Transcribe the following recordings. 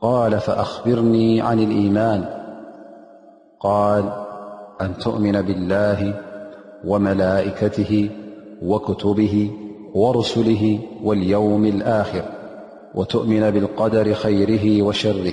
قال فأخبرني عن الإيمان قال أن تؤمن بالله وملائكته وكتبه ورسله واليوم الآخر وتؤمن بالقدر خيره وشره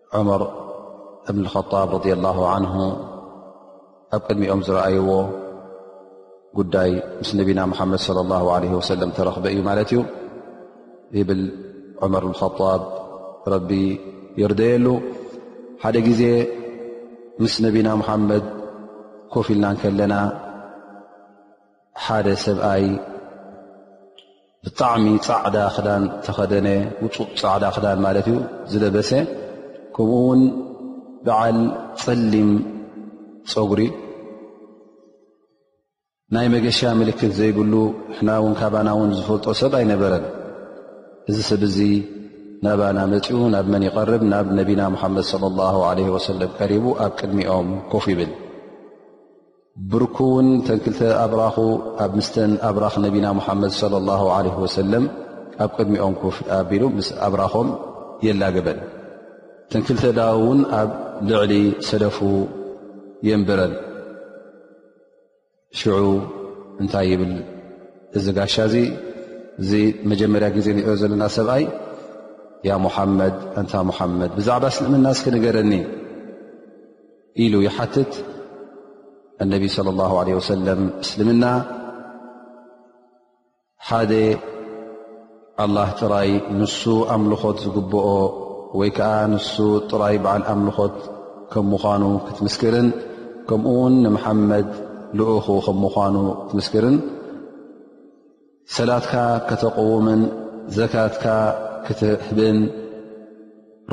ዑመር እብኒ ኸጣብ ረድ ላሁ ዓንሁ ኣብ ቅድሚኦም ዝረኣይዎ ጉዳይ ምስ ነቢና ሙሓመድ ለ ላ ለ ወሰለም ተረኽበ እዩ ማለት እዩ ይብል ዑመር ብን ኸጣብ ረቢ ይርደየሉ ሓደ ግዜ ምስ ነቢና ሙሓመድ ኮፍ ኢልና ንከለና ሓደ ሰብኣይ ብጣዕሚ ፃዕዳ ክዳን ተኸደነ ውፁእ ፃዕዳ ክዳን ማለት እዩ ዝለበሰ ከምኡ ውን በዓል ፀሊም ፀጉሪ ናይ መገሻ ምልክት ዘይብሉ ሕና ውን ካባና ውን ዝፈልጦ ሰብ ኣይነበረን እዚ ሰብ እዚ ናባና መፅኡ ናብ መን ይቐርብ ናብ ነቢና ሙሓመድ ለ ላ ለ ወሰለም ቀሪቡ ኣብ ቅድሚኦም ኮፍ ይብል ብርኩ ውን ተን ክልተ ኣብራኹ ኣብ ምስተን ኣብራኽ ነቢና ሙሓመድ ለ ላ ለ ወሰለም ኣብ ቅድሚኦም ኮፍ ኣቢሉ ምስ ኣብራኾም የላግበን ተን ክልተ ዳ ውን ኣብ ልዕሊ ሰደፉ የንብረን ሽዑ እንታይ ይብል እዚ ጋሻ እዚ እዚ መጀመርያ ግዜ ንኦ ዘለና ሰብኣይ ያ ሙሓመድ እንታ ሙሓመድ ብዛዕባ እስልምና እስኪ ንገረኒ ኢሉ ይሓትት ኣነቢ صለ ላه ለ ወሰለም እስልምና ሓደ ኣላህ ጥራይ ንሱ ኣምልኾት ዝግብኦ ወይ ከዓ ንሱ ጥራይ በዓል ኣምልኾት ከም ምዃኑ ክትምስክርን ከምኡ ውን ንመሓመድ ልኡኹ ከም ምዃኑ ክትምስክርን ሰላትካ ከተቕውምን ዘካትካ ክትህብን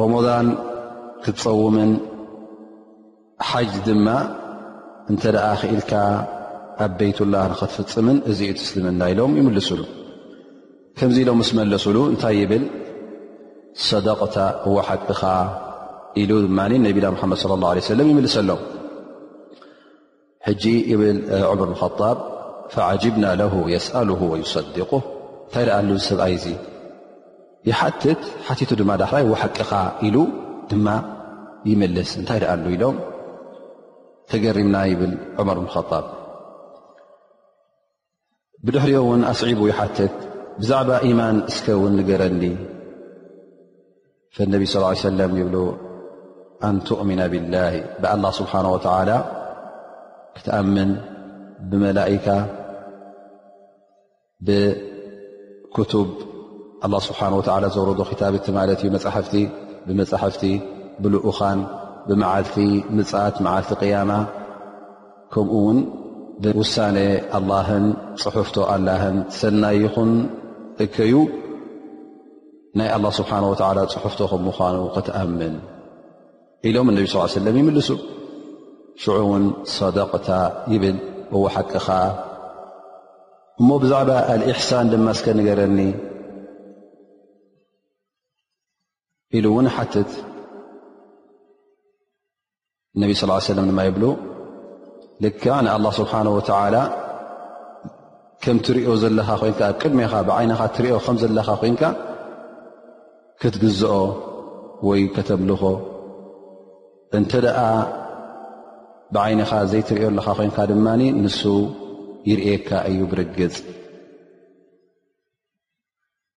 ሮሞዳን ክትፀውምን ሓጅ ድማ እንተ ደኣ ክኢልካ ኣብ ቤይትላህ ንኸትፍፅምን እዚ እቲ እስልምና ኢሎም ይምልሱሉ ከምዚ ኢሎም ምስ መለሱሉ እንታይ ይብል ሰደቕታ እዎ ሓቅኻ ኢሉ ድማ ነቢና ሙሓመድ ለ ላ ሰለም ይምልሰሎም ሕጂ ይብል ዑምር ብን ጣብ ፈዓጅብና ለ የስኣሉ ወዩሰድቁ እንታይ ደኣ ሉዚ ሰብኣይ እዙ ይሓትት ሓቲቱ ድማ ዳሕራይ ወሓቂኻ ኢሉ ድማ ይምልስ እንታይ ደኣ ሉ ኢሎም ተገሪምና ይብል ዑመር ብን ጣብ ብድሕሪኡ እውን ኣስዒቡ ይሓትት ብዛዕባ ኢማን እስከ እውን ንገረኒ ፈነቢ ስ ሰለም ይብሉ ኣንትእሚና ብላህ ብኣላ ስብሓን ወተላ ክትኣምን ብመላእካ ብክቱብ ኣላ ስብሓን ወላ ዘውረዶ ክታብቲ ማለት እዩ መፅሕፍቲ ብመፃሕፍቲ ብልኡኻን ብመዓልቲ ምፅት መዓልቲ ቅያማ ከምኡ ውን ብውሳነ ኣላህን ፅሑፍቶ ኣላህን ሰናይ ይኹን እከዩ ናይ ኣላ ስብሓን ወተላ ፅሑፍቶ ከም ምዃኑ ክትኣምን ኢሎም እነቢ ስ ሰለም ይምልሱ ሽዑ እውን ሰደቕታ ይብል እዎ ሓቅኻ እሞ ብዛዕባ ኣልእሕሳን ድማ እስከ ንገረኒ ኢሉ እውን ሓትት እነቢ ስ ሰለም ድማ ይብሉ ልክ ንኣላ ስብሓን ወተላ ከም ትሪኦ ዘለኻ ኮንካ ኣብ ቅድሜኻ ብዓይነኻ ትሪኦ ከም ዘለኻ ኮንካ ክትግዝኦ ወይ ከተምልኾ እንተ ደኣ ብዓይነኻ ዘይትሪኦ ኣለኻ ኮንካ ድማ ንሱ ይርእካ እዩ ብርግፅ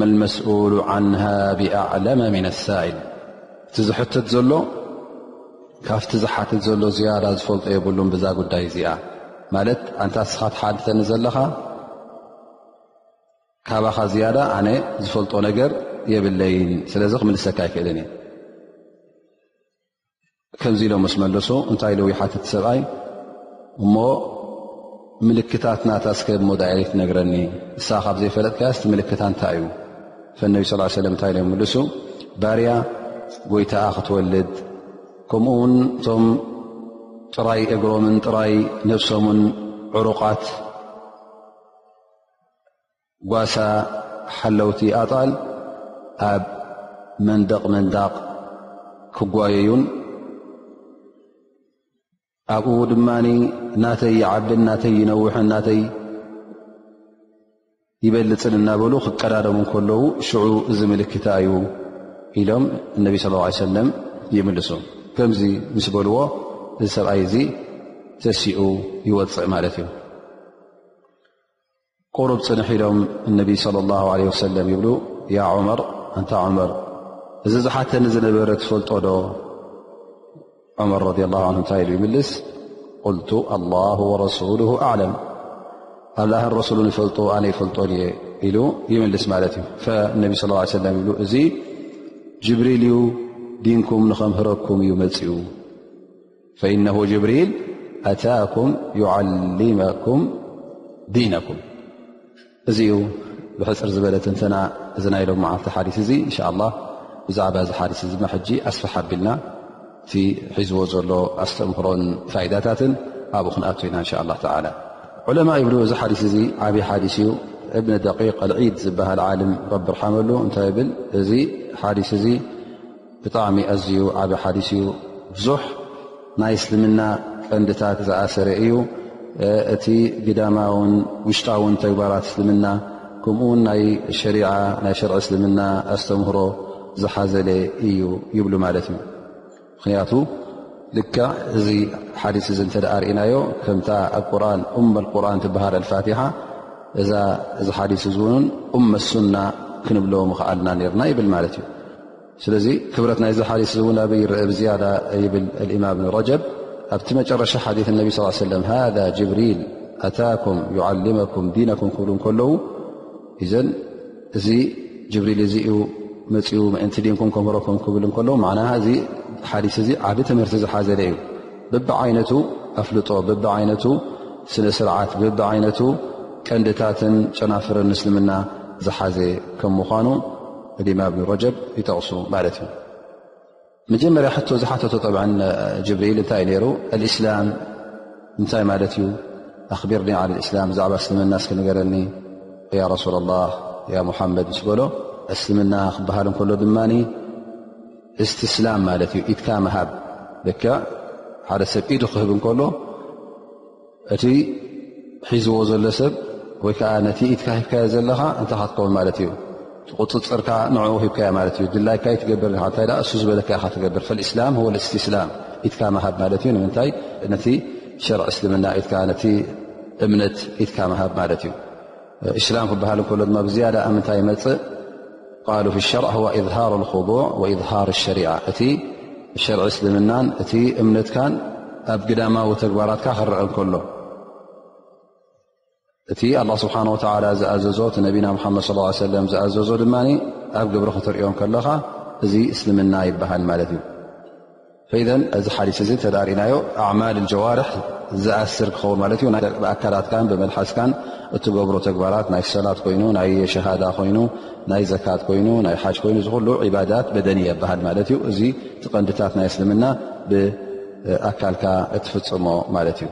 መልመስኡሉ ዓንሃ ብኣዕለመ ምና ሳኢል እቲ ዝሕትት ዘሎ ካብቲ ዝሓትት ዘሎ ዝያዳ ዝፈልጦ የብሉም ብዛ ጉዳይ እዚኣ ማለት ኣንታ ስኻ ትሓድተኒ ዘለኻ ካባኻ ዝያዳ ኣነ ዝፈልጦ ነገር የብለይን ስለዚ ክምልሰካ ኣይክእልን እየ ከምዚ ኢሎ ምስ መለሱ እንታይ ዶ ይሓትት ሰብኣይ እሞ ምልክታት ናታ ስከ ሞ ዳይሬት ነግረኒ እሳ ካብ ዘይፈለጥ ከያስ ምልክታ እንታይ እዩ ፈነቢ ስ ሰለ እንታይ ኢሎም ምልሱ ባርያ ጎይታኣ ክትወልድ ከምኡ ውን እቶም ጥራይ እግሮምን ጥራይ ነብሶምን ዕሩቓት ጓሳ ሓለውቲ ኣጣል ኣብ መንደቕ መንዳቕ ክጓየዩን ኣብኡ ድማ ናተይ ይዓብን ናተይ ይነውሕን ናተይ ይበልፅን እናበሉ ክቀዳደሙ ከለዉ ሽዑ እዚ ምልክታ እዩ ኢሎም እነቢ ስለ ላ ሰለም ይምልሱ ከምዚ ምስ በልዎ እዚ ሰብኣይ እዚ ተሲኡ ይወፅእ ማለት እዩ ቁሩብ ፅንሕ ኢሎም እነቢ ለ ላ ለ ወሰለም ይብሉ ያ ዑመር ኣንታ ዑመር እዚ ዝሓተኒ ዝነበረ ትፈልጦ ዶ ዑመር ረ ላ ን እንታይ ኢሉ ይምልስ ቁልቱ ኣላሁ ወረሱሉ ኣለም ኣላህን ረሱሉን ይፈልጡ ኣነ ይፈልጦን እየ ኢሉ ይምልስ ማለት እዩ ፈእነቢ ስ ሰለም ይብሉ እዚ ጅብሪል እዩ ዲንኩም ንከምህረኩም እዩ መፅኡ ፈኢነሁ ጅብሪል ኣታኩም ዩዓሊመኩም ዲነኩም እዚ ዩ ብሕፅር ዝበለ ትንተና እዚ ናይ ሎም መዓልቲ ሓዲስ እዚ እንሻ ላ ብዛዕባ እዚ ሓዲስ እዚ ሕጂ ኣስፋሓ ኣቢልና እቲ ሒዝዎ ዘሎ ኣስተምህሮን ፋይዳታትን ኣብኡ ክንኣቱ ኢና እንሻ ላ ተላ ዑለማ ይብሉ እዚ ሓዲስ እዚ ዓብይ ሓዲስ እዩ እብኒ ደቂቅ ኣልዒድ ዝበሃል ዓልም ረቢ ርሓመሉ እንታይ ብል እዚ ሓዲስ እዚ ብጣዕሚ ኣዝዩ ዓብ ሓዲስ እዩ ብዙሕ ናይ እስልምና ቀንድታት ዝኣሰረ እዩ እቲ ግዳማውን ውሽጣውን ተግባራት እስልምና ከምኡውን ናይ ሸሪዓ ናይ ሸርዒ እስልምና ኣስተምህሮ ዝሓዘለ እዩ ይብሉ ማለት እዩ ምክንያቱ ልክዕ እዚ ሓዲስ እዚ እንተ ርእናዮ ከምታ ኣብ ቁርን እመ ቁርን ትበሃል ኣልፋትሓ እዛ እዚ ሓዲስ እዚውን እመ ሱና ክንብሎ ምክኣልና ነርና ይብል ማለት እዩ ስለዚ ክብረት ናይዚ ሓዲስ እዚ እውን ኣበይ ይረአ ብዝያዳ ይብል ልእማ ብኒ ረጀብ ኣብቲ መጨረሻ ሓዲ ነቢ ስ ሰለም ሃذ ጅብሪል ኣታኩም ዩዓልመኩም ዲነኩም ክብሉ ከለዉ እዘን እዚ ጅብሪል እዚ ዩ መፅኡ ምእንቲ ዲንኩም ከምህረኩም ክብል ከለዉ ና እዚ ሓዲስ እዚ ዓብ ትምህርቲ ዝሓዘለ እዩ ብቢ ዓይነቱ ኣፍልጦ ብቢ ዓይነቱ ስነ ስርዓት ብቢ ዓይነቱ ቀንድታትን ጨናፍርን ምስልምና ዝሓዘ ከም ምኳኑ እማ እብኒ ረጀብ ይጠቕሱ ማለት እዩ መጀመርያ ሕቶ ዝሓተቶ ጠብ ጅብሪል እንታይ ዩ ነይሩ እስላም እንታይ ማለት እዩ ኣክቢርኒ ዓለ እስላም ብዛዕባ እስልምና እስኪ ንገረኒ ያ ረሱላ ላ ያ ሙሓመድ ምስ በሎ እስልምና ክበሃል እንከሎ ድማ እስትስላም ማለት እዩ ኢትካ መሃብ ልክዕ ሓደ ሰብ ኢዱ ክህብ እንከሎ እቲ ሒዝዎ ዘሎ ሰብ ወይ ከዓ ነቲ ኢትካ ሂብካዮ ዘለኻ እንታይ ካትከውን ማለት እዩ ትቁፅፅርካ ንኡ ሂብካዮ ማለት እዩ ድላይካ ትገብር ንታይ እሱ ዝበለካ ካ ትገብር ፈልእስላም ወልእስትስላም ኢትካ መሃብ ማለት እዩ ንምንታይ ነቲ ሸርዕ እስልምና ኢትካ ነቲ እምነት ኢትካ መሃብ ማለት እዩ እስላም ክበሃል እከሎ ድማ ብዝያዳ ኣብ ምንታይ ይመፅእ ቃሉ ፊ ሸርዕ ዋ እዝሃር ልክዱዕ ወእዝሃር ሸሪዓ እቲ ሸርዒ እስልምናን እቲ እምነትካን ኣብ ግዳማዊ ተግባራትካ ክረዐ ከሎ እቲ ኣላ ስብሓን ወተላ ዝኣዘዞ እቲ ነቢና ሓመድ ስ ሰለም ዝኣዘዞ ድማ ኣብ ግብሪ ክትሪኦ ከለኻ እዚ እስልምና ይበሃል ማለት እዩ ፈኢዘን እዚ ሓዲስ እዚ እተዳርእናዮ ኣዕማል ጀዋርሕ ዝኣስር ክኸውን ማለት እዩ ብኣካላትካን ብመልሓስካን እትገብሮ ተግባራት ናይ ሰላት ኮይኑ ናይ ሸሃዳ ኮይኑ ናይ ዘካት ኮይኑ ናይ ሓጅ ኮይኑ እዚ ኩሉ ዕባዳት በደኒ የበሃል ማለት እዩ እዚ ትቐንድታት ናይ እስልምና ብኣካልካ እትፍፅሞ ማለት እዩ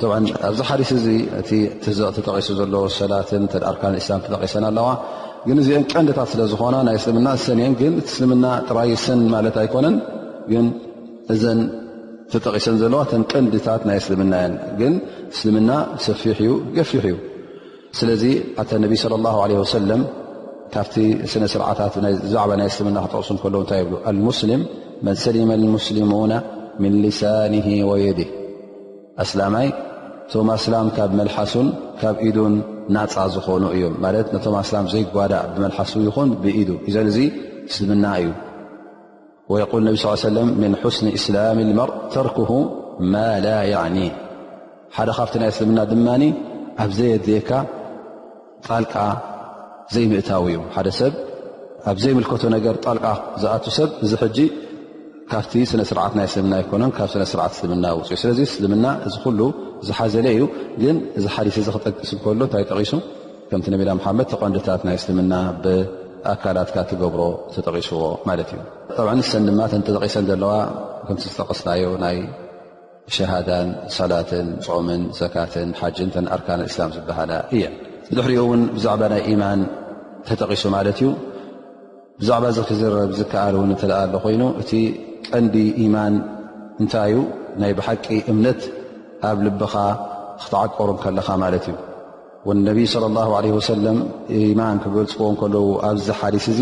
ብ ኣብዚ ሓዲስ እዚ እቲ ተጠቂሱ ዘሎ ሰላትን ኣርካን እስላም ተጠቂሰን ኣለዋ ግን እዚአን ቀንድታት ስለ ዝኾና ናይ እስልምና እሰን እየን ግን እቲ እስልምና ጥራይ ሰን ማለት ኣይኮነን ግን እዘን ተጠቂሰን ዘለዋ ተን ቀንድታት ናይ እስልምና እየን ግን እስልምና ሰፊሕ እዩ ገፊሕ እዩ ስለዚ ኣተ ነቢ ስለ ላ ለ ወሰለም ካብቲ ስነ ስርዓታት ዛዕባ ናይ እስልምና ክጠቕሱ ከለዉ እንታይ ይብሉ ኣልሙስሊም መን ሰሊመ ልሙስሊሙና ምን ልሳን ወየድህ ኣስላማይ እቶም ኣስላም ካብ መልሓሱን ካብ ኢዱን ናፃ ዝኾኑ እዮም ማለት ነቶም ኣስላም ዘይጓዳእ ብመልሓሱ ይኹን ብኢዱ እዘን እዚ እስልምና እዩ ወየቁል ነቢ ስ ሰለም ምን ሑስኒ እስላም ልመር ተርክሁ ማ ላ ያዕኒ ሓደ ካብቲ ናይ እስልምና ድማ ኣብ ዘየድልየካ ጣልቃ ዘይምእታው እዩ ሓደ ሰብ ኣብ ዘይምልከቶ ነገር ጣልቃ ዝኣቱ ሰብ እዚ ሕጂ ካብቲ ስነ ስርዓት ናይ እስልምና ኣይኮነን ካብ ስነ ስርዓት እስልምና ውፅኢ ስለዚ እስልምና እዚ ኩሉ ዝሓዘለ እዩ ግን እዚ ሓዲስ እዚ ክጠቅስ ከሎ እንታይ ጠቂሱ ከምቲ ነቢና መሓመድ ተቐንድታት ናይ እስልምና ብኣካላትካ ትገብሮ ተጠቂስዎ ማለት እዩ ንሰን ድማ ተንጠቂሰን ዘለዋ ከምቲ ዝጠቀስናዮ ናይ ሸሃዳን ሰላትን ጾምን ዘካትን ሓጅን ተን ኣርካን እስላም ዝበሃላ እየ ብድሕሪኡ እውን ብዛዕባ ናይ ኢማን ተጠቒሱ ማለት እዩ ብዛዕባ እዚ ክዝረብ ዝከኣል እውን እተ ኣሎ ኮይኑ እቲ ቀንዲ ኢማን እንታይ እዩ ናይ ብሓቂ እምነት ኣብ ልብኻ ክትዓቀሩ ከለኻ ማለት እዩ ነቢይ صለ ላ ለ ወሰለም ኢማን ክገልፅዎ ከለዉ ኣብዚ ሓዲስ እዚ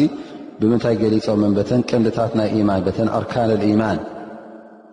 ብምንታይ ገሊፆም በተን ቀንድታት ናይ ኢማን በተን ኣርካን ልኢማን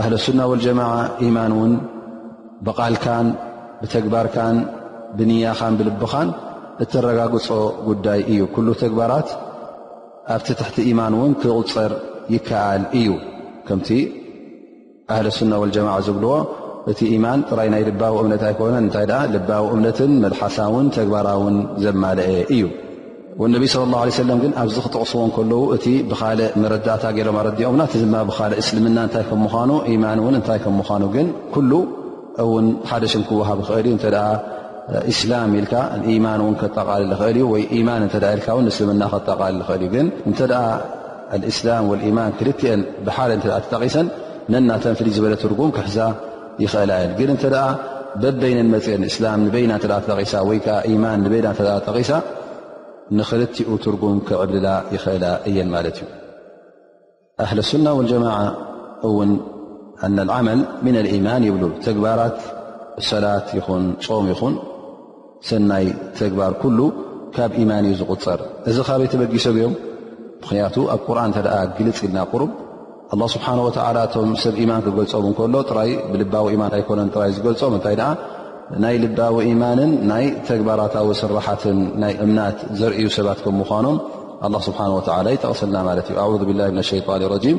ኣህለሱና ወልጀማዓ ኢማን እውን ብቓልካን ብተግባርካን ብንያኻን ብልብኻን እተረጋግፆ ጉዳይ እዩ ኩሉ ተግባራት ኣብቲ ትሕቲ ኢማን እውን ክቁፅር ይከኣል እዩ ከምቲ ኣህለሱና ወልጀማዓ ዝብልዎ እቲ ኢማን ጥራይ ናይ ልባዊ እምነት ኣይኮነን እንታይ ደኣ ልባዊ እምነትን መልሓሳውን ተግባራውን ዘማለአ እዩ ነቢ ስለ ላ ለ ሰለም ግን ኣብዚ ክጠቕስዎ ከለዉ እቲ ብካልእ መረዳእታ ገይሮም ኣረዲኦምና እቲ ድማ ብካልእ እስልምና እንታይ ከም ምኳኑ ኢማን እውን እንታይ ከም ምኳኑ ግን ኩሉ እውን ሓደ ሽም ክወሃብ ይኽእል እዩ እንተደኣ እስላም ኢልካ ኢማን እውን ከጠቓልል ይኽእል እዩ ወይ ኢማን እተ ኢልካ ውን እስልምና ከጠቓልል ይኽእል እዩ ግን እንተ ደኣ ኣልእስላም ወልኢማን ክልትኤን ብሓደ እተ ተጠቒሰን ነናተን ፍልይ ዝበለ ትርጉም ክሕዛ ይኽእላ እየን ግን እንተ በበይነን መፅን እስላም ንበይና እተ ጠቒሳ ወይ ከዓ ኢማን ንበይና እተ ጠቒሳ ንክልቲኡ ትርጉም ክዕብልላ ይኽእላ እየን ማለት እዩ ኣህል ሱና ወልጀማዓ እውን ኣነ ዓመል ምን ልኢማን ይብሉ ተግባራት ሰላት ይኹን ፆም ይኹን ሰናይ ተግባር ኩሉ ካብ ኢማን እዩ ዝቁፀር እዚ ካበይ ተበጊሶም እዮም ምክንያቱ ኣብ ቁርን እተ ግልፅ ኢልና ቁሩብ ኣላ ስብሓን ወተላ እቶም ሰብ ኢማን ክገልፆም እንከሎ ጥራይ ብልባዊ ኢማን ኣይኮነን ጥራይ ዝገልፆም እንታይ ደኣ ናይ ልባዊ ኢማንን ናይ ተግባራታዊ ስራሓትን ናይ እምናት ዘርእዩ ሰባት ከም ምኳኖም ኣላ ስብሓን ወተላ ይጠቕስልና ማለት እዩ ኣዙ ብላ ሸይጣን ረጂም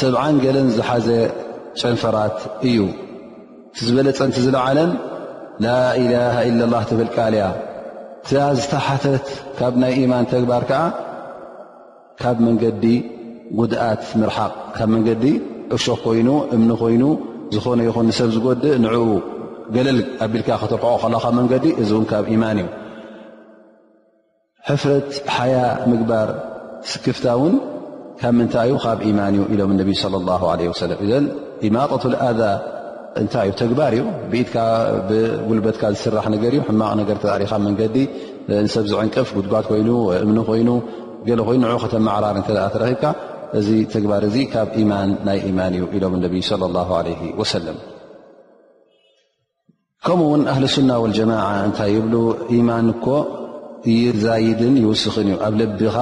ሰብዓን ገለን ዝሓዘ ጨንፈራት እዩ እቲ ዝበለፀንቲ ዝለዓለን ላኢላሃ ኢለ ላ ትብል ቃል እያ እቲኣ ዝተሓተት ካብ ናይ ኢማን ተግባር ከዓ ካብ መንገዲ ጉድኣት ምርሓቕ ካብ መንገዲ እሾ ኮይኑ እምኒ ኮይኑ ዝኾነ ይኹን ንሰብ ዝጎድእ ንዕኡ ገለል ኣቢልካ ከተርክዖ ከላካ መንገዲ እዚ እውን ካብ ኢማን እዩ ሕፍረት ሓያ ምግባር ስክፍታ ውን ካብ ምንታይ እዩ ካብ ኢማን እዩ ኢሎም ነቢ صለ ላ ለ ወሰለም እዘ ኢማጠት ኣዛ እንታይ እዩ ተግባር እዩ ብኢትካ ብጉልበትካ ዝስራሕ ነገር እዩ ሕማቕ ነገር ተዕሪኻ መንገዲ ንሰብ ዝዕንቅፍ ጉድጓድ ኮይኑ እምኒ ኮይኑ ገለ ኮይኑ ንዑ ከተመዕራር እተ ተረኺብካ እዚ ተግባር እዚ ካብ ኢማን ናይ ኢማን እዩ ኢሎም ነቢ ለ ላ ለ ወሰለም ከምኡ ውን ኣህል ሱና ወልጀማዓ እንታይ ይብሉ ኢማን እኮ ይዛይድን ይውስኽን እዩ ኣብ ልቢኻ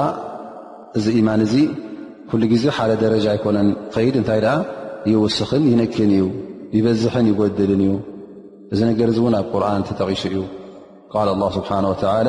እዚ ኢማን እዚ ኩሉ ግዜ ሓደ ደረጃ ኣይኮነን ኸይድ እንታይ ደኣ ይውስኽን ይንክን እዩ ይበዝሕን ይጎድልን እዩ እዚ ነገር እዚ እውን ኣብ ቁርን ተጠቒሱ እዩ ቃል ኣላ ስብሓን ወተላ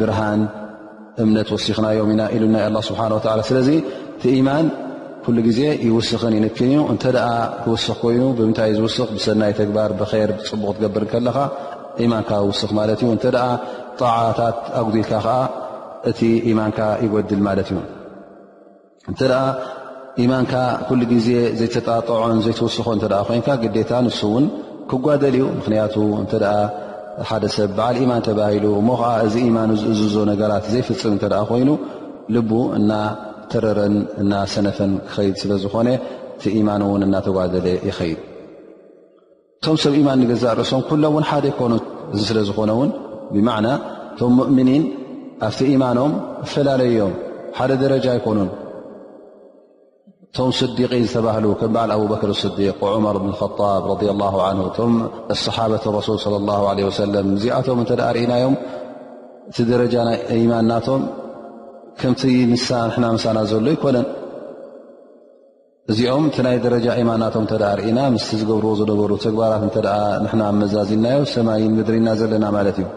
ብርሃን እምነት ወሲኽናዮም ኢና ኢሉና ዩ ኣላ ስብሓን ወላ ስለዚ እቲ ኢማን ኩሉ ግዜ ይውስኽን ይንክን እዩ እንተ ደኣ ክውስኽ ኮይኑ ብምንታይ ዩ ዝውስኽ ብሰናይ ተግባር ብር ብፅቡቕ ክትገብር ከለኻ ኢማንካ ውስኽ ማለት እዩ እንተ ደኣ ጣዓታት ኣጉዲልካ ከዓ እቲ ኢማንካ ይጎድል ማለት እዩ እንተ ኢማንካ ኩሉ ግዜ ዘይተጣጥዖን ዘይትውስኮ እተ ኮይንካ ግዴታ ንሱ እውን ክጓደል እዩ ምክንያቱ እተ ሓደ ሰብ በዓል ኢማን ተባሂሉ እሞ ከዓ እዚ ኢማን ዝእዝዞ ነገራት ዘይፍፅም እተ ኮይኑ ልቡ እና ተረረን እና ሰነፈን ክኸይድ ስለ ዝኾነ እቲ ኢማን እውን እናተጓደለ ይኸይድ እቶም ሰብ ኢማን ንገዛእ ርእሶም ኩሎም እውን ሓደ ኣይኮኑ እዚ ስለ ዝኾነ እውን ብማዕና እቶም ሙእምኒን ኣብቲ ኢማኖም እፈላለዩዮም ሓደ ደረጃ ኣይኮኑን እቶም ስዲቂን ዝተባህሉ ከም በዓል ኣብበክር ስዲቅ ዑመር ብን ጣብ ረ ላ እቶም ኣሰሓበት ረሱል ለ ላ ለ ወሰለም እዚኣቶም እንተ ርእናዮም እቲ ደረጃ ናይ ኢማን ናቶም ከምቲ ንሳ ንሕና ምሳና ዘሎ ኣይኮነን እዚኦም እቲ ናይ ደረጃ ኢማናቶም እተ ርእና ምስ ዝገብርዎ ዝነበሩ ተግባራት እተ ንና ኣመዛዚናዮ ሰማይን ምድሪና ዘለና ማለት እዩ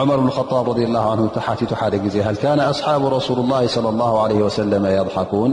ዑመር ብን ጣብ ረ ላ ተሓቲቱ ሓደ ግዜ ሃልካነ ኣስሓብ ረሱሉ ላ ለ ላ ለ ወሰለ የضሓኩን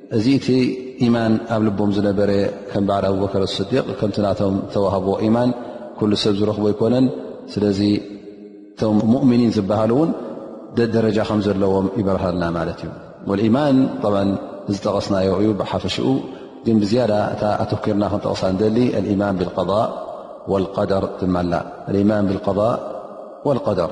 እዚ እቲ ኢማን ኣብ ልቦም ዝነበረ ከም በዓል ኣብበከር ኣስዲቅ ከምቲ ናቶም ዝተዋህቦ ኢማን ኩሉ ሰብ ዝረኽቦ ኣይኮነን ስለዚ እቶም ሙእምኒን ዝበሃሉ እውን ደደረጃ ከም ዘለዎም ይበርሃልና ማለት እዩ ወልኢማን ዝጠቐስናዮ እዩ ብሓፈሽኡ ግን ብዝያዳ እታ ኣተኪርና ክንጠቕሳ ንደሊ ኣልኢማን ብልቀض ወልቀደር ትማላ ኣልኢማን ብልቀض ወልቀደር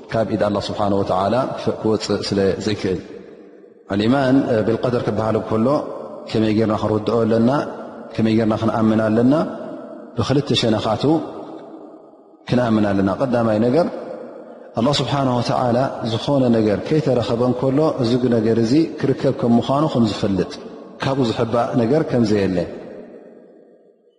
ካብ ኢድ ኣላ ስብሓን ወተዓላ ክወፅእ ስለ ዘይክእል ኣልኢማን ብልቀደር ክበሃል ከሎ ከመይ ጌርና ክንርድኦ ኣለና ከመይ ጌርና ክንኣምን ኣለና ብክልተ ሸነኻቱ ክንኣምን ኣለና ቀዳማይ ነገር ኣላ ስብሓን ወተዓላ ዝኾነ ነገር ከይተረኸበ ከሎ እዚ ነገር እዚ ክርከብ ከም ምዃኑ ከም ዝፈልጥ ካብኡ ዝሕባእ ነገር ከምዘየለ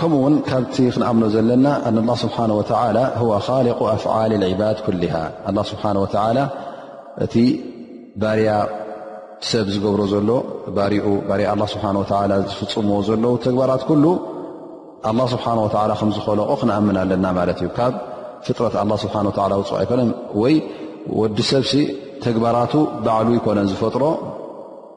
ከምኡ ውን ካብቲ ክንኣምኖ ዘለና ه ስብሓ ወ ሊق ኣፍዓል ባድ ኩሃ ስብሓ ወ እቲ ባርያ ሰብ ዝገብሮ ዘሎ ባርያ ስብሓ ዝፍፅምዎ ዘለዉ ተግባራት ኩሉ ኣላ ስብሓ ወ ከምዝኸለቆ ክንኣምን ኣለና ማለት እዩ ካብ ፍጥረት ኣ ስብሓ ውፅ ኣይኮነን ወይ ወዲ ሰብሲ ተግባራቱ ባዕሉ ይኮነን ዝፈጥሮ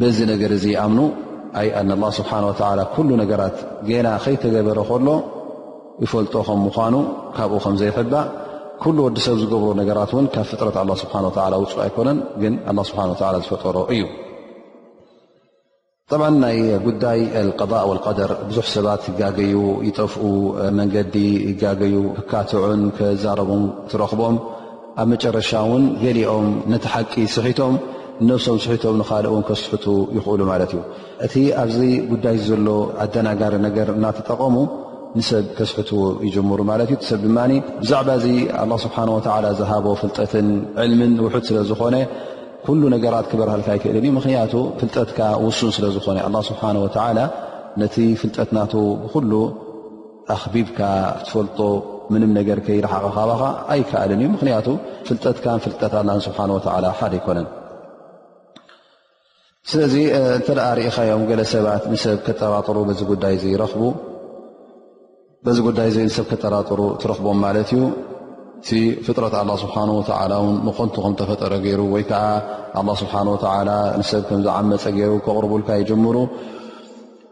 በዚ ነገር እዚ ይኣምኑ ኣይ ኣን ላ ስብሓን ወላ ኩሉ ነገራት ገና ከይተገበረ ከሎ ይፈልጦ ከም ምኳኑ ካብኡ ከም ዘይሕባእ ኩሉ ወዲ ሰብ ዝገብሮ ነገራት እውን ካብ ፍጥረት ኣላ ስብሓ ወላ ውፁእ ኣይኮነን ግን ኣላ ስብሓ ወላ ዝፈጠሮ እዩ ጠብ ናይ ጉዳይ ቀضእ ወልቀደር ብዙሕ ሰባት ይጋገዩ ይጠፍኡ መንገዲ ይጋገዩ ክካትዑን ከዛረቡን ትረኽቦም ኣብ መጨረሻ እውን ገሊኦም ነቲ ሓቂ ስሒቶም ነብሶም ስሒቶም ንካልእ እውን ከስሕቱ ይኽእሉ ማለት እዩ እቲ ኣብዚ ጉዳይ ዘሎ ኣደናጋሪ ነገር እናተጠቐሙ ንሰብ ከስሕት ይጀምሩ ማለት እዩ ሰብ ድማ ብዛዕባ እዚ ኣላ ስብሓን ወተላ ዝሃቦ ፍልጠትን ዕልምን ውሑድ ስለ ዝኾነ ኩሉ ነገራት ክበርሃልካ ኣይክእልን እዩ ምክንያቱ ፍልጠትካ ውሱን ስለ ዝኾነ ኣላ ስብሓን ወተላ ነቲ ፍልጠት ናቱ ብኩሉ ኣኽቢብካ ክትፈልጦ ምንም ነገር ከይረሓቐ ካባኻ ኣይከኣልን እዩ ምክንያቱ ፍልጠትካን ፍልጠት ኣላን ስብሓን ወተላ ሓደ ኣይኮነን ስለዚ እንተ ርእኻዮም ገለ ሰባት ንሰብ ከጠራጥሩ በዚ ጉዳይ ዚ ይረኽቡ በዚ ጉዳይ ዚ ንሰብ ከጠራጥሩ ትረኽቦም ማለት እዩ እቲ ፍጥረት ኣላ ስብሓን ወተላ ውን ንኾንቱ ከም ተፈጠረ ገይሩ ወይ ከዓ ኣላ ስብሓን ወተላ ንሰብ ከም ዝዓመፀ ገይሩ ከቕርቡልካ ይጀምሩ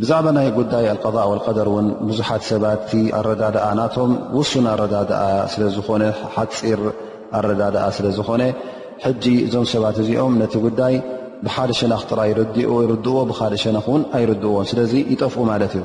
ብዛዕባ ናይ ጉዳይ ኣልቀضእ ወልቀደር እውን ብዙሓት ሰባት ኣረዳድኣ ናቶም ውሱን ኣረዳድኣ ስለዝኾነ ሓፂር ኣረዳድኣ ስለ ዝኾነ ሕጂ እዞም ሰባት እዚኦም ነቲ ጉዳይ ብሓደ ሸነኽ ጥራይ ይርድእዎ ብካልእ ሸነኽ እውን ኣይርድእዎን ስለዚ ይጠፍኡ ማለት እዩ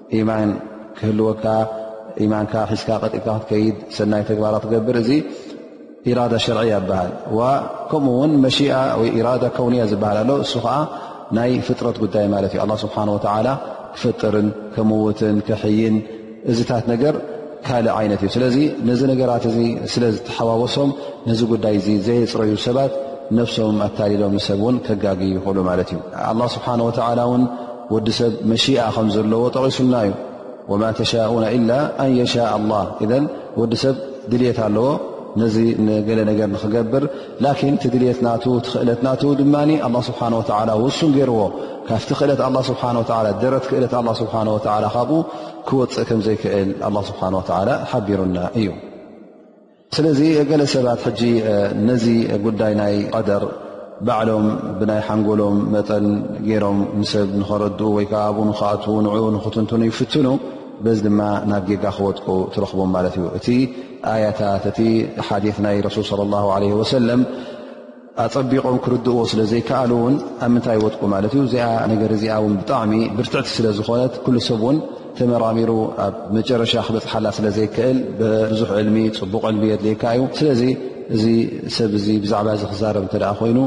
ኢማን ክህልወካ ኢማንካ ሒዝካ ቀጢካ ክትከይድ ሰናይ ተግባራ ትገብር እዚ ኢራዳ ሸርዒ ይበሃል ከምኡ ውን መ ወይ ኢራዳ ከውንያ ዝበሃል ኣሎ እሱ ከዓ ናይ ፍጥረት ጉዳይ ማለት እዩ ስብሓ ክፈጥርን ከምውትን ክሕይን እዚታት ነገር ካልእ ዓይነት እዩ ስለዚ ነዚ ነገራት እዚ ስለ ዝተሓዋወሶም ነዚ ጉዳይ እዚ ዘየፅረዩ ሰባት ነብሶም ኣታሊሎም ንሰብ እውን ከጋግ ይኽእሉ ማለት እዩ ኣላ ስብሓን ወተላ እውን ወዲ ሰብ መሽኣ ከም ዘለዎ ጠቒሱና እዩ ወማ ተሻኡና ኢላ ኣን የሻ ኣላ እዘን ወዲ ሰብ ድልት ኣለዎ ነዚ ንገለ ነገር ንክገብር ላኪን እቲ ድልት ናቱ ትኽእለት ናት ድማ ኣላ ስብሓን ወተላ ውሱን ገይርዎ ካብቲ ክእለት ኣላ ስብሓን ወላ ደረት ክእለት ኣላ ስብሓን ወላ ካብኡ ክወፅእ ከም ዘይክእል ኣላ ስብሓን ወተዓላ ሓቢሩና እዩ ስለዚ ገለ ሰባት ሕጂ ነዚ ጉዳይ ናይ ቀደር ባዕሎም ብናይ ሓንጎሎም መጠን ገይሮም ንሰብ ንኸረድኡ ወይ ከዓ ኣብኡ ንክኣትዉ ንዕኡ ንክትንትኑ ይፍትኑ በዚ ድማ ናብ ጌጋ ክወጥቁ ትረኽቦም ማለት እዩ እቲ ኣያታት እቲ ሓዲ ናይ ረሱል ለ ላ ለ ወሰለም ኣጸቢቖም ክርድእዎ ስለ ዘይከኣሉ እውን ኣብ ምንታይ ይወድቁ ማለት እዩ። እዚኣ ነገር እዚኣ እውን ብጣዕሚ ብርትዕቲ ስለ ዝኾነት ኩሉ ሰብ እውን ተመራሚሩ ኣብ መጨረሻ ክበፅሓላ ስለ ዘይክእል ብዙሕ ዕልሚ ፅቡቕ ዕልሚ የድልየካ እዩ። ስለዚ እዚ ሰብ እዚ ብዛዕባ እዚ ክዛረብ እንተ ኮይኑ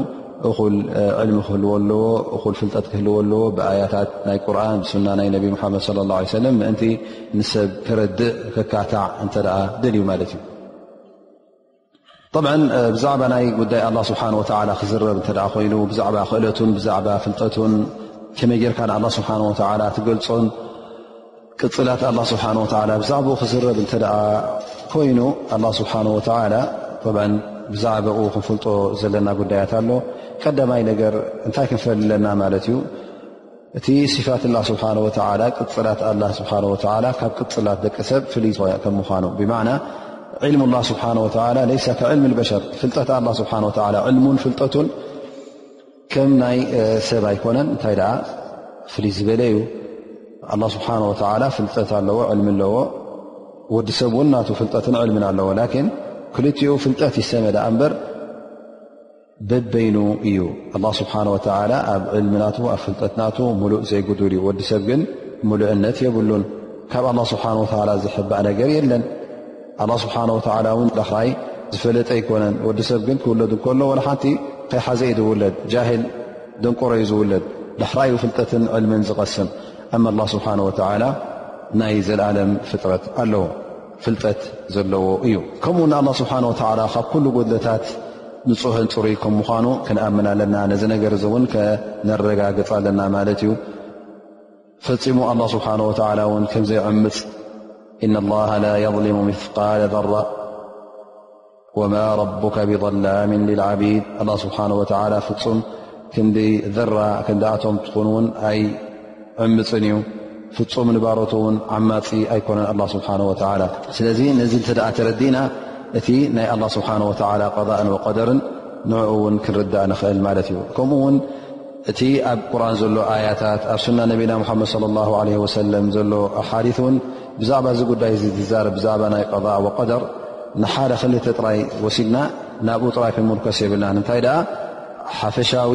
እኹል ዕልሚ ክህልዎ ኣለዎ፣ እኹል ፍልጠት ክህልዎ ኣለዎ ብኣያታት ናይ ቁርን ብሱና ናይ ነቢ ሙሓመድ ለ ላ ሰለም ምእንቲ ንሰብ ከረድእ ከካታዕ እንተ ደልዩ ማለት እዩ። ጠብዓ ብዛዕባ ናይ ጉዳይ ኣላ ስብሓን ወተላ ክዝረብ እተ ኮይኑ ብዛዕባ ክእለቱን ብዛዕባ ፍልጠቱን ከመይ ጌርካ ንኣላ ስብሓን ወተላ ትገልፆን ቅፅላት ኣላ ስብሓን ወተላ ብዛዕባኡ ክዝረብ እንተ ኮይኑ ኣላ ስብሓን ወተላ ብ ብዛዕባኡ ክንፍልጦ ዘለና ጉዳያት ኣሎ ቀዳማይ ነገር እንታይ ክንፈል ኣለና ማለት እዩ እቲ ሲፋት ላ ስብሓ ወላ ቅፅላት ኣላ ስብሓ ወላ ካብ ቅፅላት ደቂ ሰብ ፍልይ ዝኸ ከም ምኳኑ ብማዕና ዕልም ላ ስብሓ ወ ለይሰ ከዕልሚ በሸር ፍልጠት ኣላ ስብሓ ወ ዕልሙን ፍልጠቱን ከም ናይ ሰብ ኣይኮነን እንታይ ደኣ ፍልይ ዝበለ እዩ ኣላ ስብሓ ወላ ፍልጠት ኣለዎ ዕልሚ ኣለዎ ወዲ ሰብ እውን ናቱ ፍልጠትን ዕልምን ኣለዎ ላኪን ክልትኡ ፍልጠት ይሰመ ደኣ እምበር በበይኑ እዩ ኣላ ስብሓን ወተላ ኣብ ዕልሚ ናቱ ኣብ ፍልጠት ናቱ ሙሉእ ዘይጉዱል እዩ ወዲ ሰብ ግን ሙሉእነት የብሉን ካብ ኣላ ስብሓን ወተላ ዝሕባእ ነገር የለን ኣላ ስብሓን ወተላ እውን ዳኽራይ ዝፈለጠ ኣይኮነን ወዲ ሰብ ግን ክውለድ እንከሎ ወላ ሓንቲ ከይሓዘ እዩ ዝውለድ ጃሂል ደንቆሮ እዩ ዝውለድ ዳሕራይ ዩ ፍልጠትን ዕልምን ዝቐስም ኣማ ኣላ ስብሓን ወተላ ናይ ዘለኣለም ፍጥረት ኣለዉ ፍልጠት ዘለዎ እዩ ከምኡ ውን ኣላ ስብሓን ወተላ ካብ ኩሉ ጎድለታት ንፁህን ፅሩይ ከም ምዃኑ ክንኣምን ኣለና ነዚ ነገር እዚ እውን ከነረጋግፅ ኣለና ማለት እዩ ፈፂሙ ኣላ ስብሓን ወተላ እውን ከምዘይዕምፅ እና ላ ላ የظሊሙ ምፍቃል ዘራ ወማ ረቡካ ብظላም ልዓቢድ ኣላ ስብሓን ወተላ ፍፁም ክንዲ ዘራ ክንዲኣቶም ትኹን እውን ኣይ ዕምፅን እዩ ፍፁም ንባሮት እውን ዓማፂ ኣይኮነን ኣላ ስብሓን ወተላ ስለዚ ነዚ እንተ ደኣ ተረዲእና እቲ ናይ ኣላ ስብሓን ወተላ ቀዛእን ወቀደርን ንዕኡ እውን ክንርዳእ ንኽእል ማለት እዩ ከምኡ እውን እቲ ኣብ ቁርን ዘሎ ኣያታት ኣብ ሱና ነቢና ሙሓመድ ለ ላ ለ ወሰለም ዘሎ ኣሓዲ እውን ብዛዕባ እዚ ጉዳይ እዚ ዝዛረብ ብዛዕባ ናይ ቀضእ ወቀደር ንሓደ ክልተ ጥራይ ወሲድና ናብኡ ጥራይ ክንምርከስ የብልናን እንታይ ደኣ ሓፈሻዊ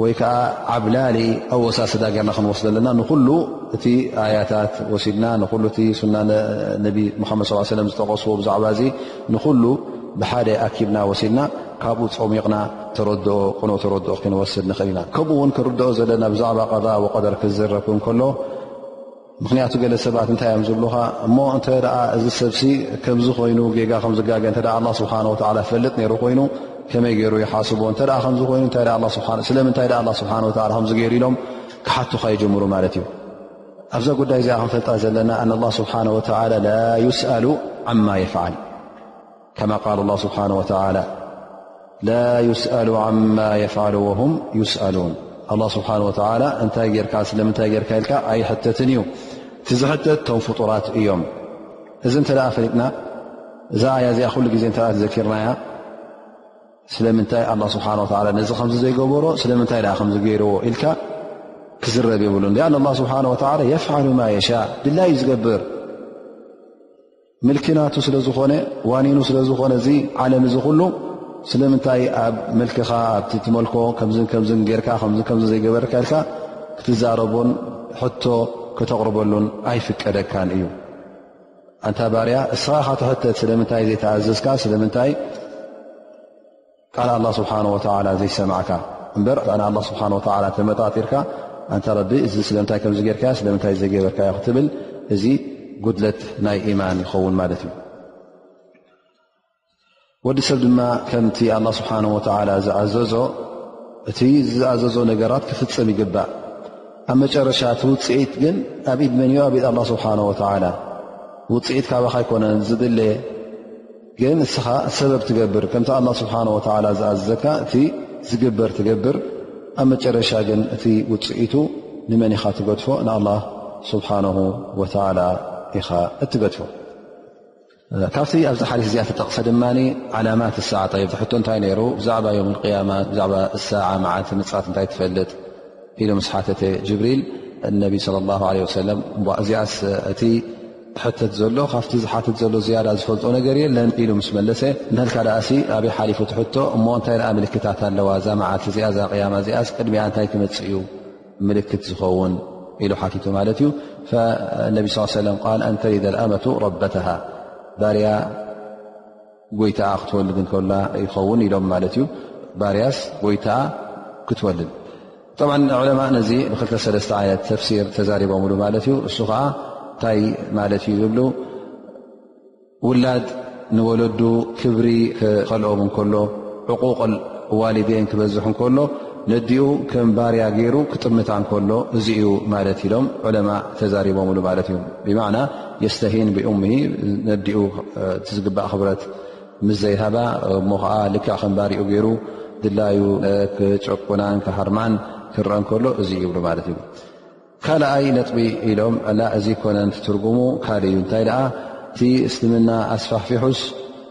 ወይ ከዓ ዓብላሊ ኣወሳስዳ ገርና ክንወስደ ኣለና ንኩሉ እቲ ኣያታት ወሲድና ንሉ እቲ ሱና ነቢ ሙሓመድ ስ ሰለም ዝጠቀስዎ ብዛዕባ እዚ ንኩሉ ብሓደ ኣኪብና ወሲድና ካብኡ ፀሚቕና ተረድኦ ቅኖ ተረድኦ ክንወስድ ንኽእል ኢና ከምኡ እውን ክንርድኦ ዘለና ብዛዕባ ቀضእ ወቀደር ክዝረብ እንከሎ ምክንያቱ ገለ ሰባት እንታይ እዮም ዝብሉኻ እሞ እንተ እዚ ሰብሲ ከምዚ ኮይኑ ጌጋ ከምዝጋገ እተ ኣ ስብሓ ፈልጥ ነይሩ ኮይኑ ከመይ ገይሩ ይሓስቦ እተ ከምዚ ኮይኑ ስለምንታይ ኣላ ስብሓ ከምገይሩ ኢሎም ክሓቱካ ይጀምሩ ማለት እዩ ኣብዛ ጉዳይ እዚኣ ክንፈልጣ ዘለና ኣላ ስብሓ ወላ ዩስኣሉ ዓማ የፍዓል ከማ ቃል ላ ስብሓን ወተላ ላ ይስኣሉ ዓማ የፍዓሉ ወሁም ይስኣሉን ኣላ ስብሓን ወተላ እንታይ ጌርካ ስለምንታይ ጌርካ ኢልካ ኣይሕተትን እዩ እቲ ዝሕተት ቶም ፍጡራት እዮም እዚ እንተ ደኣ ፈሊጥና እዛ ኣያ እዚኣ ኩሉ ግዜ እተ ትዘኪርናያ ስለምንታይ ኣላ ስብሓን ወላ ነዚ ከምዚ ዘይገበሮ ስለምንታይ ደኣ ከምዚ ገይርዎ ኢልካ ክዝረብ የብሉ ን ኣላ ስብሓን ወላ የፍዓሉ ማ የሻ ድላዩ ዝገብር ምልኪ ናቱ ስለ ዝኾነ ዋኒኑ ስለ ዝኾነ እዚ ዓለም እዚ ኩሉ ስለምንታይ ኣብ መልክኻ ኣብቲ ትመልኮ ከምዝን ከምዝን ጌርካ ከምዝን ከምዝን ዘይገበርካ ኢልካ ክትዛረቡን ሕቶ ከተቕርበሉን ኣይፍቀደካን እዩ ኣንታ ባርያ እስኻ ኢኻ ትሕተት ስለምንታይ ዘይተኣዘዝካ ስለምንታይ ቃል ኣላ ስብሓን ወተላ ዘይሰማዕካ እምበር ቃል ኣላ ስብሓን ወላ ተመጣጢርካ ኣንታ ረቢ እዚ ስለምንታይ ከምዚ ጌርካዮ ስለምንታይ ዘይገበርካዮ ክትብል እዚ ጉድለት ናይ ኢማን ይኸውን ማለት እዩ ወዲ ሰብ ድማ ከምቲ ኣላ ስብሓን ወተላ ዝኣዘዞ እቲ ዝኣዘዞ ነገራት ክፍፅም ይግባእ ኣብ መጨረሻ እቲ ውፅኢት ግን ኣብ ኢድ መን ዮ ኣብ ኢድ ኣላ ስብሓን ወተላ ውፅኢት ካባካ ኣይኮነን ዝድለ ግን እስኻ ሰበብ ትገብር ከምቲ ኣላ ስብሓን ወተላ ዝኣዘዘካ እቲ ዝግበር ትገብር ኣብ መጨረሻ ግን እቲ ውፅኢቱ ንመን ኢኻ ትገድፎ ንኣላ ስብሓን ወተላ ኢኻ እትገድፎ ካብቲ ኣብዚ ሓሊት እዚኣ ተጠቕሰ ድማ ዓላማት ሰዓ ብ ሕቶ እንታይ ነይሩ ብዛዕባ ዮም ያማ ብዛዕባ ሰዓ መዓልቲ ምፃት እንታይ ትፈልጥ ኢሉ ምስ ሓተተ ጅብሪል ነቢ ለ ላ ለ ሰለም እዚኣስ እቲ ዝሕተት ዘሎ ካብቲ ዝሓትት ዘሎ ዝያዳ ዝፈልጦ ነገር የለን ኢሉ ምስ መለሰ ንህልካ ደኣሲ ኣበይ ሓሊፉ ትሕቶ እሞ እንታይ ደኣ ምልክታት ኣለዋ እዛ መዓልቲ እዚኣ እዛ ቅያማ እዚኣስ ቅድሚኣ እንታይ ክመፅእ እዩ ምልክት ዝኸውን ኢሉ ሓቲቱ ማለት እዩ ነቢ ስ ሰለም ቃል ኣንተሪደ ኣመቱ ረበተሃ ባርያ ጎይታኣ ክትወልድ እንከላ ይኸውን ኢሎም ማለት እዩ ባርያስ ጎይታኣ ክትወልድ ጠብዓ ዕለማ ነዚ ብክልተ ሰለስተ ዓይነት ተፍሲር ተዛሪቦምሉ ማለት እዩ እሱ ከዓ እንታይ ማለት እዩ ዝብሉ ውላድ ንወለዱ ክብሪ ክኸልኦም እንከሎ ዕቁቕ ዋሊዴን ክበዝሕ እንከሎ ነዲኡ ከም ባርያ ገይሩ ክጥምታ እንከሎ እዚ እዩ ማለት ኢሎም ዕለማ ተዛሪቦምሉ ማለት እዩ ብማዕና የስተሂን ብኡምሂ ነዲኡ እቲ ዝግባእ ክብረት ምስ ዘይሃባ እሞ ከዓ ልክዕ ከም ባሪኡ ገይሩ ድላዩ ክጨቁናን ክሃርማን ክረአ እንከሎ እዚ ይብሉ ማለት እዩ ካልኣይ ነጥቢ ኢሎም ላ እዚ ኮነን ትትርጉሙ ካልእ እዩ እንታይ ደኣ እቲ እስልምና ኣስፋሕፊሑስ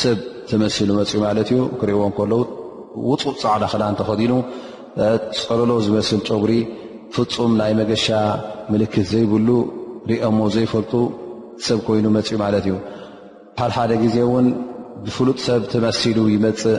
ሰብ ተመሲሉ መፅኡ ማለት እዩ ክሪእዎ ከለዉ ውፁእ ፃዕዳ ክዳን ተኸዲኑ ፀለሎ ዝመስል ጨጉሪ ፍፁም ናይ መገሻ ምልክት ዘይብሉ ሪኦሞ ዘይፈልጡ ሰብ ኮይኑ መፅኡ ማለት እዩ ሓድሓደ ግዜ እውን ብፍሉጥ ሰብ ተመሲሉ ይመፅእ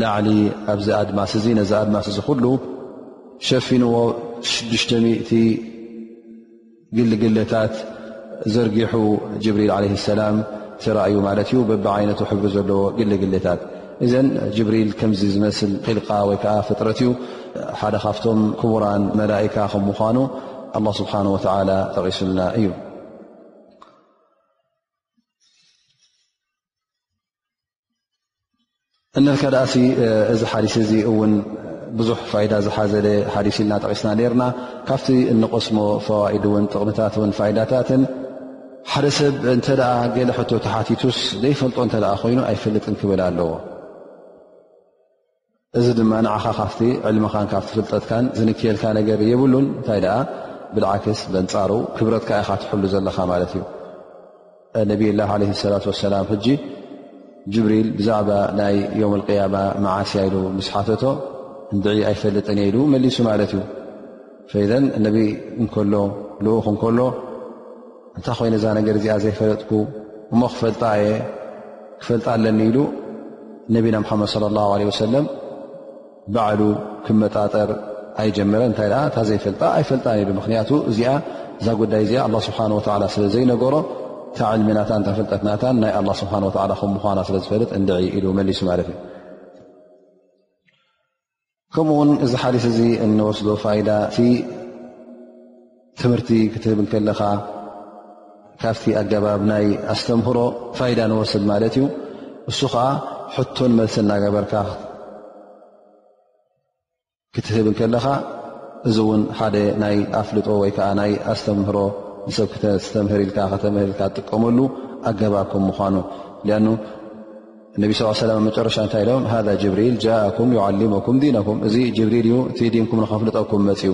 ላዕሊ ኣብዚ ኣድማስ እዚ ነዚ ኣድማስ እዚ ኩሉ ሸፊንዎ ሽዱሽተ ሚእቲ ግልግለታት ዘርጊሑ ጅብሪል ዓለ ሰላም ተራእዩ ማለት እዩ በቢ ዓይነቱ ሕብሪ ዘለዎ ግልግለታት እዘን ጅብሪል ከምዚ ዝመስል ክልቃ ወይ ከዓ ፍጥረት እዩ ሓደ ካብቶም ክቡራን መላእካ ከም ምኳኑ ኣላ ስብሓን ወተላ ጠቒሱልና እዩ እንካ ዳኣ እዚ ሓዲስ እዚ እውን ብዙሕ ፋይዳ ዝሓዘለ ሓዲስ ኢልና ጠቂስና ነርና ካብቲ እንቐስሞ ፈዋኢድ ን ጥቕምታት ን ፋይዳታትን ሓደ ሰብ እንተ ገለ ሕቶ ተሓቲቱስ ዘይፈልጦ እተ ኮይኑ ኣይፈልጥን ክብል ኣለዎ እዚ ድማ ንዓኻ ካብቲ ዕልምኻን ካብቲ ፍልጠትካን ዝንክየልካ ነገር የብሉን እንታይ ደኣ ብልዓክስ በንጻሩ ክብረትካ ኢኻ ትሕሉ ዘለኻ ማለት እዩ ነብይ ላ ለ ሰላት ወሰላም ሕጂ ጅብሪል ብዛዕባ ናይ ዮም ቅያማ መዓስያ ኢሉ ምስ ሓተቶ እንድዒ ኣይፈልጥን እየ ኢሉ መሊሱ ማለት እዩ ፈዘን ነብይ እንከሎ ልኡኽ እንከሎ እንታይ ኮይነ እዛ ነገር እዚኣ ዘይፈለጥኩ እሞ ክፈልጣ እየ ክፈልጣ ኣለኒ ኢሉ ነቢና ሓመድ ለ ላ ለ ወሰለም ባዕሉ ክመጣጠር ኣይጀመረ እንታይ ኣ እታ ዘይፈልጣ ኣይፈልጣን ኢሉ ምክንያቱ እዚኣ እዛ ጉዳይ እዚኣ ኣ ስብሓ ወላ ስለ ዘይነገሮ እታ ዕልሚናታ እተፈልጠትናታን ናይ ኣላ ስብሓ ወላ ከም ምኳና ስለዝፈልጥ እንድዒ ኢሉ መሊሱ ማለት እዩ ከምኡ ውን እዚ ሓዲስ እዚ እንወስዶ ፋይዳ እቲ ትምህርቲ ክትህብ ከለኻ ካብቲ ኣገባብ ናይ ኣስተምህሮ ፋይዳ ንወስድ ማለት እዩ እሱ ከዓ ሕቶን መልሲ እናገበርካ ክትህብ ከለኻ እዚ እውን ሓደ ናይ ኣፍልጦ ወይ ከዓ ናይ ኣስተምህሮ ንሰብ ክተስተምህር ኢልካ ከተምህር ኢልካ ትጥቀመሉ ኣገባብ ከም ምኳኑ እነቢ ስ ሰለ ኣብ መጨረሻ እንታይ ኢሎም ሃذ ጅብሪል ጃእኩም ዩዓሊሙኩም ዲነኩም እዚ ጅብሪል እዩ እቲ ዲንኩም ንኸፍልጠኩም መፅኡ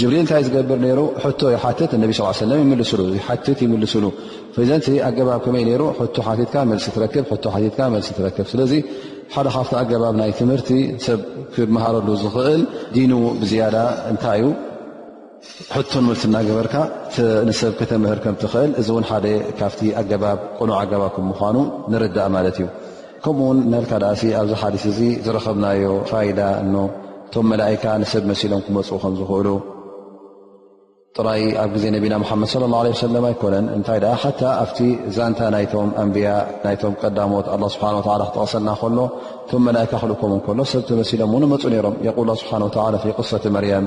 ጅብሪል እንታይ ዝገብር ነይሩ ሕቶ ይሓትት እነቢ ስ ሰለም ይምልስሉ ይሓትት ይምልስሉ ዘንቲ ኣገባብ ከመይ ነይሩ ሕቶ ሓቲትካ መልሲ ትረክብ ሕቶ ሓቲትካ መልሲ ትረክብ ስለዚ ሓደ ካብቲ ኣገባብ ናይ ትምህርቲ ሰብ ክመሃረሉ ዝኽእል ዲኑ ብዝያዳ እንታይ እዩ ሕቶን መልሲ እናገበርካ ንሰብ ከተምህር ከም ትኽእል እዚ እውን ሓደ ካብቲ ኣገባብ ቅኑዕ ኣገባብ ከም ምኳኑ ንርዳእ ማለት እዩ ከምኡ ውን ናልካ ደኣሲ ኣብዚ ሓዲስ እዚ ዝረኸብናዮ ፋይዳ እኖ እቶም መላእካ ንሰብ መሲሎም ክመፁ ከም ዝኽእሉ ጥራይ ኣብ ግዜ ነቢና ሓመድ صለ ه ሰለ ኣይኮነን እንታይ ሓታ ኣብቲ ዛንታ ናይቶም ኣንብያ ናይቶም ቀዳሞት ኣ ስብሓ ክጠቕሰልና ከሎ እቶም መላካ ክልእኮም ከሎ ሰብ ተመሲሎም ን መፁ ነሮም የቁል ስብሓ ፊ ቅሰት መርያም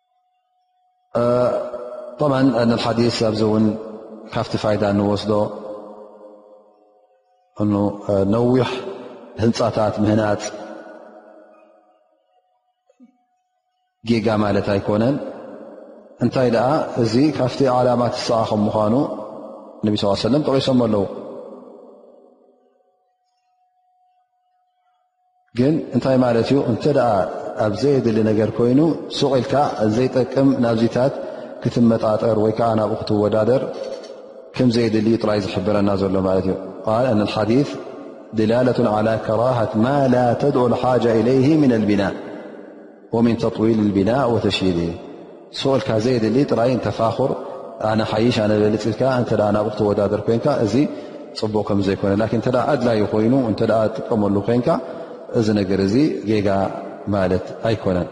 ብ ሓዲስ ኣብዚ እውን ካብቲ ፋይዳ እንወስዶ እ ነዊሕ ህንፃታት ምህናፅ ጌጋ ማለት ኣይኮነን እንታይ ደኣ እዚ ካብቲ ዓላማት ዝሰዓ ከም ምኳኑ ነቢ ስ ሰለም ጠቂሶም ኣለዉ ግን እንታይ ማለት እዩ እንተ ኣብ ዘየድሊ ነገር ኮይኑ ሱቕ ኢልካ ዘይጠቅም ናብዚታት ክትመጣጠር ወይ ከዓ ናብኡ ክትወዳደር ከም ዘየድልዩ ጥራይ ዝሕብረና ዘሎ ማለት እዩ ሓዲ ድላለት ላ ከራሃት ማ ላ ተድኦ ሓ ኢለይ ምና ልቢና ወሚን ተጥዊል ልቢናእ ወተሽይድ ሰኦልካ ዘየድሊ ጥራይ ንተፋኹር ኣነ ሓይሽ ኣነ በልፅ ኢልካ እንተ ናብኡ ክተወዳደር ኮይንካ እዚ ፅቡቕ ከም ዘይኮነ ላኪን እተ ኣድላዩ ኮይኑ እንተ ትጥቀመሉ ኮይንካ እዚ ነገር እዚ ጌጋ ማለት ኣይኮነን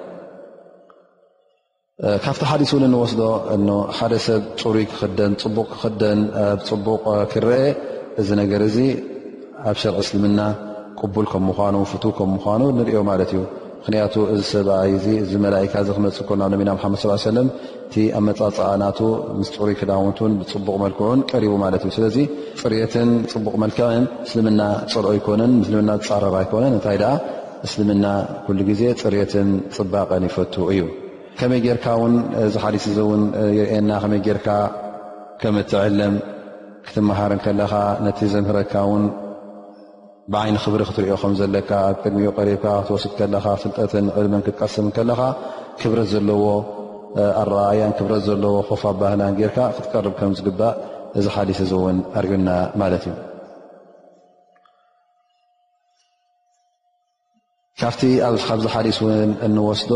ካብቲ ሓዲስ እውን እንወስዶ እ ሓደ ሰብ ፅሩይ ክክደን ፅቡቕ ክክደን ኣብ ፅቡቕ ክረአ እዚ ነገር እዚ ኣብ ሸርዒ እስልምና ቅቡል ከም ምኳኑ ፍትው ከም ምኳኑ ንሪዮ ማለት እዩ ምክንያቱ እዚ ሰብኣይ እዚ እዚ መላካ እዚ ክመፅእ ኮ ናብ ነቢና ሓመድ ስ ሰለም እቲ ኣብ መፃፅኣ ናቱ ምስ ፅሩይ ክዳውንትን ብፅቡቕ መልክዑን ቀሪቡ ማለት እዩ ስለዚ ፅርትን ፅቡቕ መልክዕን ምስልምና ፀልኦ ኣይኮነን ምስልምና ዝፃረር ኣይኮነን እንታይ ደኣ እስልምና ኩሉ ግዜ ፅርትን ፅባቐን ይፈቱ እዩ ከመይ ጌርካ ውን እዚ ሓዲስ እዚ እውን ይርኤየና ከመይ ጌርካ ከም እትዕለም ክትመሃር ከለኻ ነቲ ዘምህረካ ውን ብዓይኒ ክብሪ ክትሪኦ ከም ዘለካ ኣብ ቅድሚኡ ቀሪብካ ክትወስድ ከለኻ ፍልጠትን ዕልምን ክትቀስም ከለኻ ክብረት ዘለዎ ኣረኣያን ክብረት ዘለዎ ኮፍ ኣባህላን ጌርካ ክትቀርብ ከም ዝግባእ እዚ ሓዲስ እዚ እውን ኣርዩና ማለት እዩ ካብቲ ካብዚ ሓዲስ እውን እንወስዶ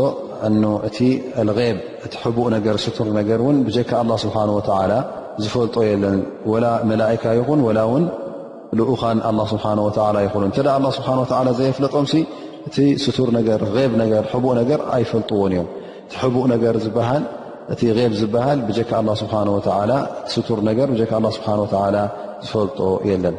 እኖ እቲ ኣልብ እቲ ሕቡእ ነገር ስቱር ነገር እውን ብጀካ ኣላ ስብሓን ወተዓላ ዝፈልጦ የለን ወላ መላእካ ይኹን ወላ እውን ልኡኻን ኣላ ስብሓን ወተዓላ ይኹኑ እንተ ኣላ ስብሓን ወተዓላ ዘየፍለጦምሲ እቲ ስቱር ነገር ብ ነገር ሕቡእ ነገር ኣይፈልጥዎን እዮም እቲ ሕቡእ ነገር ዝበሃል እቲ ብ ዝበሃል ብጀካ ኣላ ስብሓን ወተዓላ ስቱር ነገር ብጀካ ኣላ ስብሓን ወተዓላ ዝፈልጦ የለን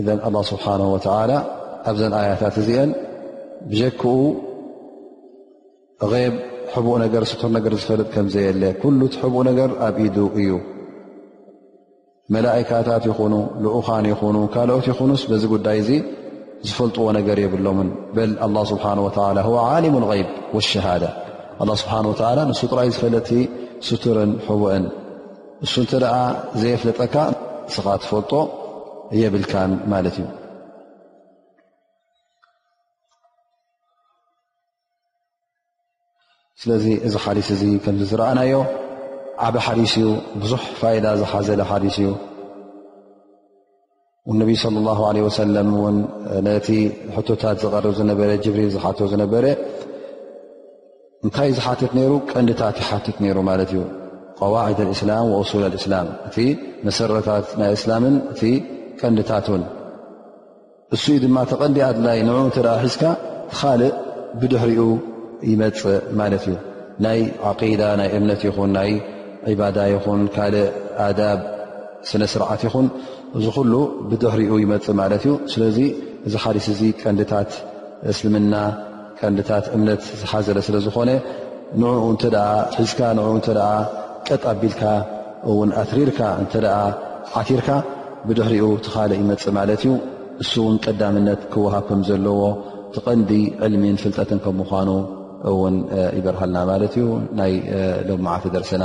እዘ ኣላ ስብሓን ወተላ ኣብዘን ኣያታት እዚአን ብጀክኡ ብ ሕቡእ ነገር ስቱር ነገር ዝፈልጥ ከም ዘየለ ኩሉ እቲ ሕቡእ ነገር ኣብ ኢዱ እዩ መላእካታት ይኹኑ ልኡኻን ይኹኑ ካልኦት ይኹኑስ በዚ ጉዳይ እዚ ዝፈልጥዎ ነገር የብሎምን በል ኣላ ስብሓን ወላ ዓሊሙ ይብ ወሸሃደ ኣላ ስብሓን ወላ ንሱ ጥራይ ዝፈለቲ ስቱርን ሕቡእን እሱ እንተ ዘየፍለጠካ ንስኻ ትፈልጦ የብልካን ማለት እዩ ስለዚ እዚ ሓዲስ እዚ ከም ዝረኣናዮ ዓብ ሓዲስ እዩ ብዙሕ ፋይዳ ዝሓዘለ ሓዲስ እዩ ነቢ صለ ላه ለ ወሰለም እውን ነቲ ሕቶታት ዝቐርብ ዝነበረ ጅብሪል ዝሓቶ ዝነበረ እንታይ ዝሓትት ነይሩ ቀንድታት ይሓትት ነይሩ ማለት እዩ قዋዒድ እስላም ወሱል እስላም እቲ መሰረታት ናይ እስላምን እቲ ቀንድታትን እሱ ድማ ተቐንዲ ኣድላይ ንኡ እተ ሒዝካ ትኻልእ ብድሕሪኡ ይመፅእ ማለት እዩ ናይ ዓቂዳ ናይ እምነት ይኹን ናይ ዕባዳ ይኹን ካልእ ኣዳብ ስነ ስርዓት ይኹን እዚ ኩሉ ብድሕሪኡ ይመፅእ ማለት እዩ ስለዚ እዚ ሓዲስ እዚ ቀንድታት እስልምና ቀንድታት እምነት ዝሓዘለ ስለ ዝኾነ ንኡ እተ ሒዝካ ን እተ ቀጥ ኣቢልካ እውን ኣትሪርካ እተ ዓቲርካ ብድሕሪኡ ትኻል ይመፅእ ማለት እዩ እሱ እውን ቀዳምነት ክወሃብ ከም ዘለዎ ትቐንዲ ዕልሚን ፍልጠትን ከም ምኳኑ እውን ይበርሃልና ማለት እዩ ናይ ሎማዓቲ ደርሰና